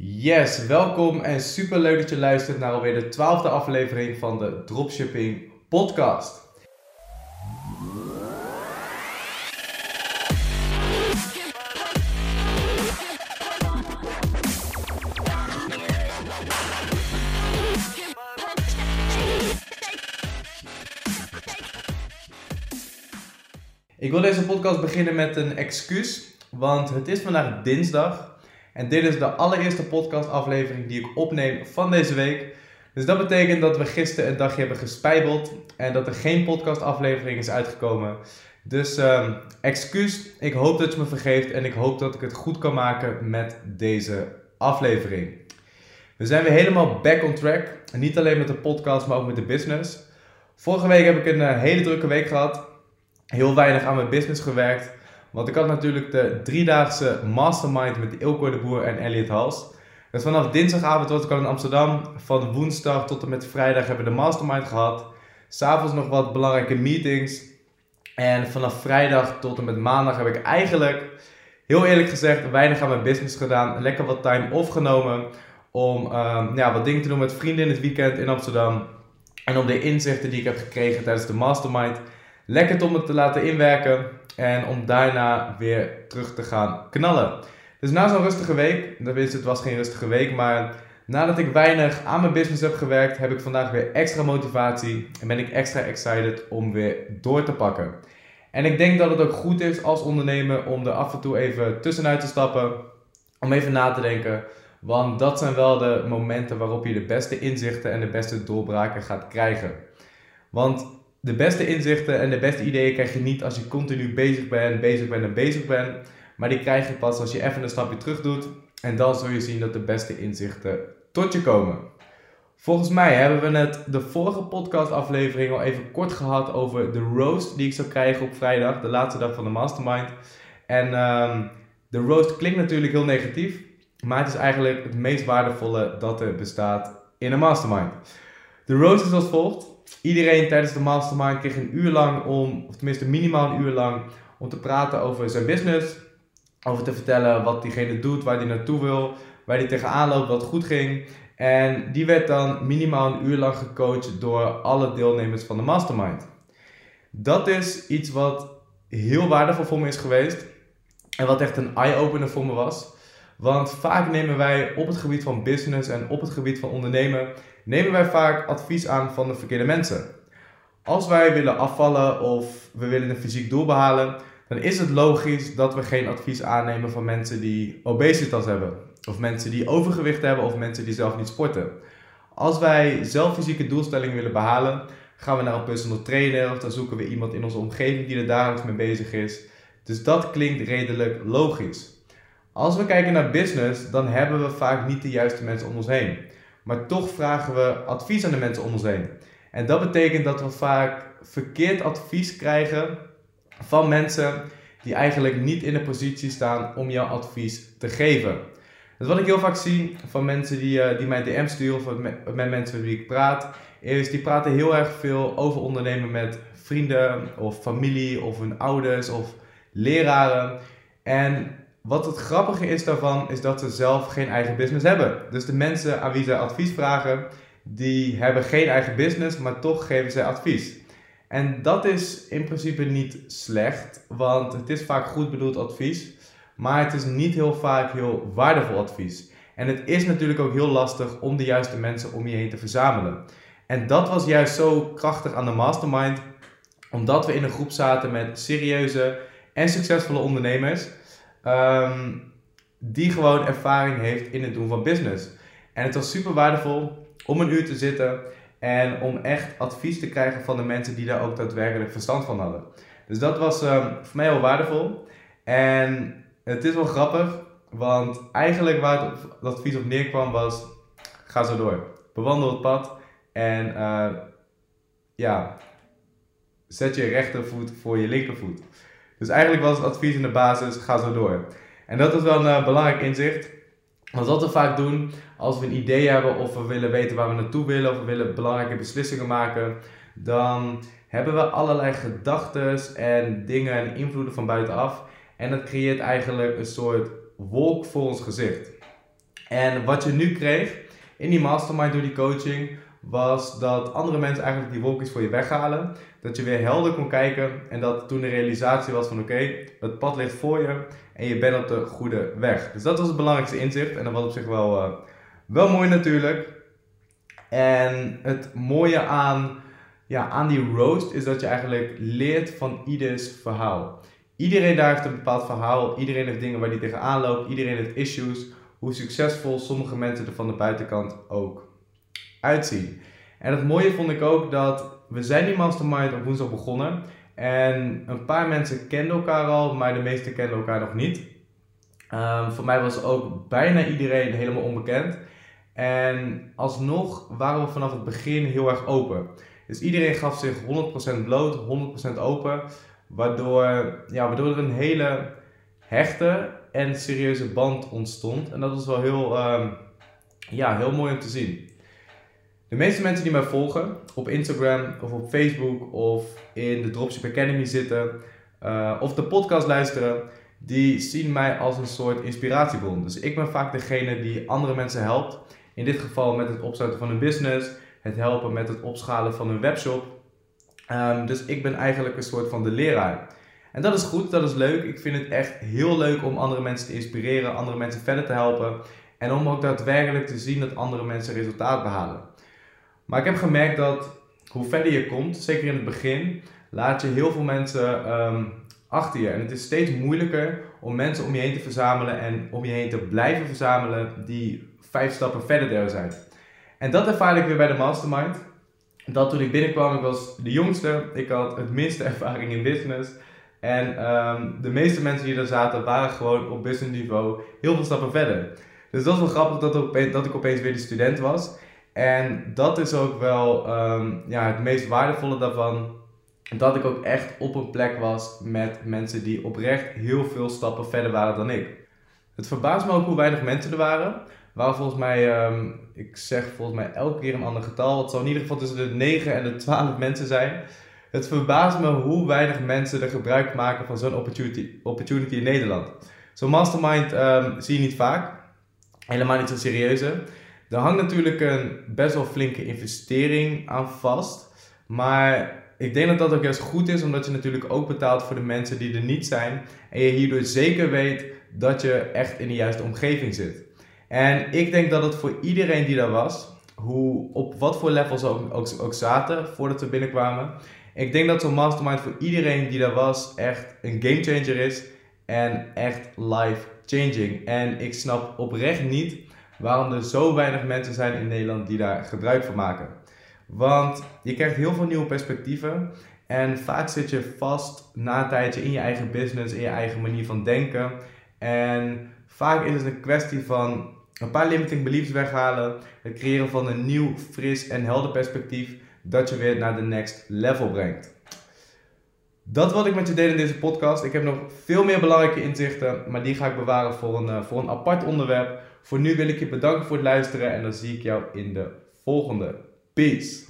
Yes, welkom en super leuk dat je luistert naar alweer de twaalfde aflevering van de Dropshipping Podcast. Ik wil deze podcast beginnen met een excuus, want het is vandaag dinsdag en dit is de allereerste podcastaflevering die ik opneem van deze week. Dus dat betekent dat we gisteren een dagje hebben gespijbeld en dat er geen podcastaflevering is uitgekomen. Dus uh, excuus, ik hoop dat je me vergeeft en ik hoop dat ik het goed kan maken met deze aflevering. We zijn weer helemaal back on track. niet alleen met de podcast, maar ook met de business. Vorige week heb ik een uh, hele drukke week gehad. Heel weinig aan mijn business gewerkt. Want ik had natuurlijk de driedaagse mastermind met Ilko de Boer en Elliot Hals. Dus vanaf dinsdagavond was ik al in Amsterdam. Van woensdag tot en met vrijdag hebben we de mastermind gehad. S'avonds nog wat belangrijke meetings. En vanaf vrijdag tot en met maandag heb ik eigenlijk, heel eerlijk gezegd, weinig aan mijn business gedaan. Lekker wat time off genomen om um, ja, wat dingen te doen met vrienden in het weekend in Amsterdam. En om de inzichten die ik heb gekregen tijdens de mastermind lekker om het te laten inwerken. En om daarna weer terug te gaan knallen. Dus na zo'n rustige week, dat wist het was geen rustige week, maar nadat ik weinig aan mijn business heb gewerkt, heb ik vandaag weer extra motivatie en ben ik extra excited om weer door te pakken. En ik denk dat het ook goed is als ondernemer om er af en toe even tussenuit te stappen, om even na te denken. Want dat zijn wel de momenten waarop je de beste inzichten en de beste doorbraken gaat krijgen. Want de beste inzichten en de beste ideeën krijg je niet als je continu bezig bent, bezig bent en bezig bent. Maar die krijg je pas als je even een stapje terug doet. En dan zul je zien dat de beste inzichten tot je komen. Volgens mij hebben we het de vorige podcastaflevering al even kort gehad over de roast die ik zou krijgen op vrijdag, de laatste dag van de mastermind. En um, de roast klinkt natuurlijk heel negatief, maar het is eigenlijk het meest waardevolle dat er bestaat in een mastermind. De roast is als volgt. Iedereen tijdens de mastermind kreeg een uur lang om, of tenminste minimaal een uur lang, om te praten over zijn business. Over te vertellen wat diegene doet, waar hij naartoe wil, waar hij tegenaan loopt, wat goed ging. En die werd dan minimaal een uur lang gecoacht door alle deelnemers van de mastermind. Dat is iets wat heel waardevol voor me is geweest. En wat echt een eye-opener voor me was. Want vaak nemen wij op het gebied van business en op het gebied van ondernemen nemen wij vaak advies aan van de verkeerde mensen. Als wij willen afvallen of we willen een fysiek doel behalen, dan is het logisch dat we geen advies aannemen van mensen die obesitas hebben. Of mensen die overgewicht hebben of mensen die zelf niet sporten. Als wij zelf fysieke doelstellingen willen behalen, gaan we naar een personal trainer of dan zoeken we iemand in onze omgeving die er dagelijks mee bezig is. Dus dat klinkt redelijk logisch. Als we kijken naar business, dan hebben we vaak niet de juiste mensen om ons heen. Maar toch vragen we advies aan de mensen om ons heen. En dat betekent dat we vaak verkeerd advies krijgen van mensen die eigenlijk niet in de positie staan om jouw advies te geven. Dus wat ik heel vaak zie van mensen die, uh, die mij DM sturen of met, met mensen met wie ik praat, is die praten heel erg veel over ondernemen met vrienden of familie of hun ouders of leraren. En wat het grappige is daarvan, is dat ze zelf geen eigen business hebben. Dus de mensen aan wie zij advies vragen, die hebben geen eigen business, maar toch geven zij advies. En dat is in principe niet slecht, want het is vaak goed bedoeld advies, maar het is niet heel vaak heel waardevol advies. En het is natuurlijk ook heel lastig om de juiste mensen om je heen te verzamelen. En dat was juist zo krachtig aan de mastermind, omdat we in een groep zaten met serieuze en succesvolle ondernemers Ehm, die gewoon ervaring heeft in het doen van business. En het was super waardevol om een uur te zitten en om echt advies te krijgen van de mensen die daar ook daadwerkelijk verstand van hadden. Dus dat was um, voor mij heel waardevol. En het is wel grappig, want eigenlijk waar het advies op neerkwam was: ga zo door. Bewandel het pad en uh, ja, zet je rechtervoet voor je linkervoet. Dus eigenlijk was het advies in de basis, ga zo door. En dat is wel een uh, belangrijk inzicht. Want wat we vaak doen, als we een idee hebben of we willen weten waar we naartoe willen of we willen belangrijke beslissingen maken, dan hebben we allerlei gedachten en dingen en invloeden van buitenaf. En dat creëert eigenlijk een soort wolk voor ons gezicht. En wat je nu kreeg in die mastermind door die coaching, was dat andere mensen eigenlijk die wolkjes voor je weghalen. Dat je weer helder kon kijken en dat toen de realisatie was van oké, het pad ligt voor je en je bent op de goede weg. Dus dat was het belangrijkste inzicht en dat was op zich wel, uh, wel mooi natuurlijk. En het mooie aan, ja, aan die roast is dat je eigenlijk leert van ieders verhaal. Iedereen daar heeft een bepaald verhaal, iedereen heeft dingen waar die tegenaan loopt, iedereen heeft issues. Hoe succesvol sommige mensen er van de buitenkant ook uitzien. En het mooie vond ik ook dat we zijn die mastermind op woensdag begonnen. En een paar mensen kenden elkaar al, maar de meeste kenden elkaar nog niet. Um, voor mij was ook bijna iedereen helemaal onbekend. En alsnog waren we vanaf het begin heel erg open. Dus iedereen gaf zich 100% bloot, 100% open. Waardoor, ja, waardoor er een hele hechte en serieuze band ontstond. En dat was wel heel, um, ja, heel mooi om te zien. De meeste mensen die mij volgen op Instagram of op Facebook of in de Dropship Academy zitten uh, of de podcast luisteren, die zien mij als een soort inspiratiebron. Dus ik ben vaak degene die andere mensen helpt. In dit geval met het opstarten van een business, het helpen met het opschalen van een webshop. Um, dus ik ben eigenlijk een soort van de leraar. En dat is goed, dat is leuk. Ik vind het echt heel leuk om andere mensen te inspireren, andere mensen verder te helpen. En om ook daadwerkelijk te zien dat andere mensen resultaat behalen. Maar ik heb gemerkt dat hoe verder je komt, zeker in het begin, laat je heel veel mensen um, achter je. En het is steeds moeilijker om mensen om je heen te verzamelen en om je heen te blijven verzamelen die vijf stappen verder zijn. En dat ervaar ik weer bij de mastermind. Dat toen ik binnenkwam, ik was de jongste, ik had het minste ervaring in business. En um, de meeste mensen die er zaten waren gewoon op business niveau heel veel stappen verder. Dus dat was wel grappig dat ik opeens weer de student was. En dat is ook wel um, ja, het meest waardevolle daarvan. Dat ik ook echt op een plek was met mensen die oprecht heel veel stappen verder waren dan ik. Het verbaast me ook hoe weinig mensen er waren. Waar volgens mij, um, ik zeg volgens mij elke keer een ander getal. Het zal in ieder geval tussen de 9 en de 12 mensen zijn. Het verbaast me hoe weinig mensen er gebruik maken van zo'n opportunity, opportunity in Nederland. Zo'n mastermind um, zie je niet vaak. Helemaal niet zo serieuze. Er hangt natuurlijk een best wel flinke investering aan vast. Maar ik denk dat dat ook juist goed is, omdat je natuurlijk ook betaalt voor de mensen die er niet zijn. En je hierdoor zeker weet dat je echt in de juiste omgeving zit. En ik denk dat het voor iedereen die daar was, hoe, op wat voor levels ook, ook, ook zaten voordat we binnenkwamen. Ik denk dat zo'n mastermind voor iedereen die daar was echt een gamechanger is. En echt life changing. En ik snap oprecht niet waarom er zo weinig mensen zijn in Nederland die daar gebruik van maken. Want je krijgt heel veel nieuwe perspectieven. En vaak zit je vast na een tijdje in je eigen business, in je eigen manier van denken. En vaak is het een kwestie van een paar limiting beliefs weghalen. Het creëren van een nieuw, fris en helder perspectief. Dat je weer naar de next level brengt. Dat wat ik met je deel in deze podcast. Ik heb nog veel meer belangrijke inzichten, maar die ga ik bewaren voor een, eh, voor een apart onderwerp. Voor nu wil ik je bedanken voor het luisteren en dan zie ik jou in de volgende. Peace.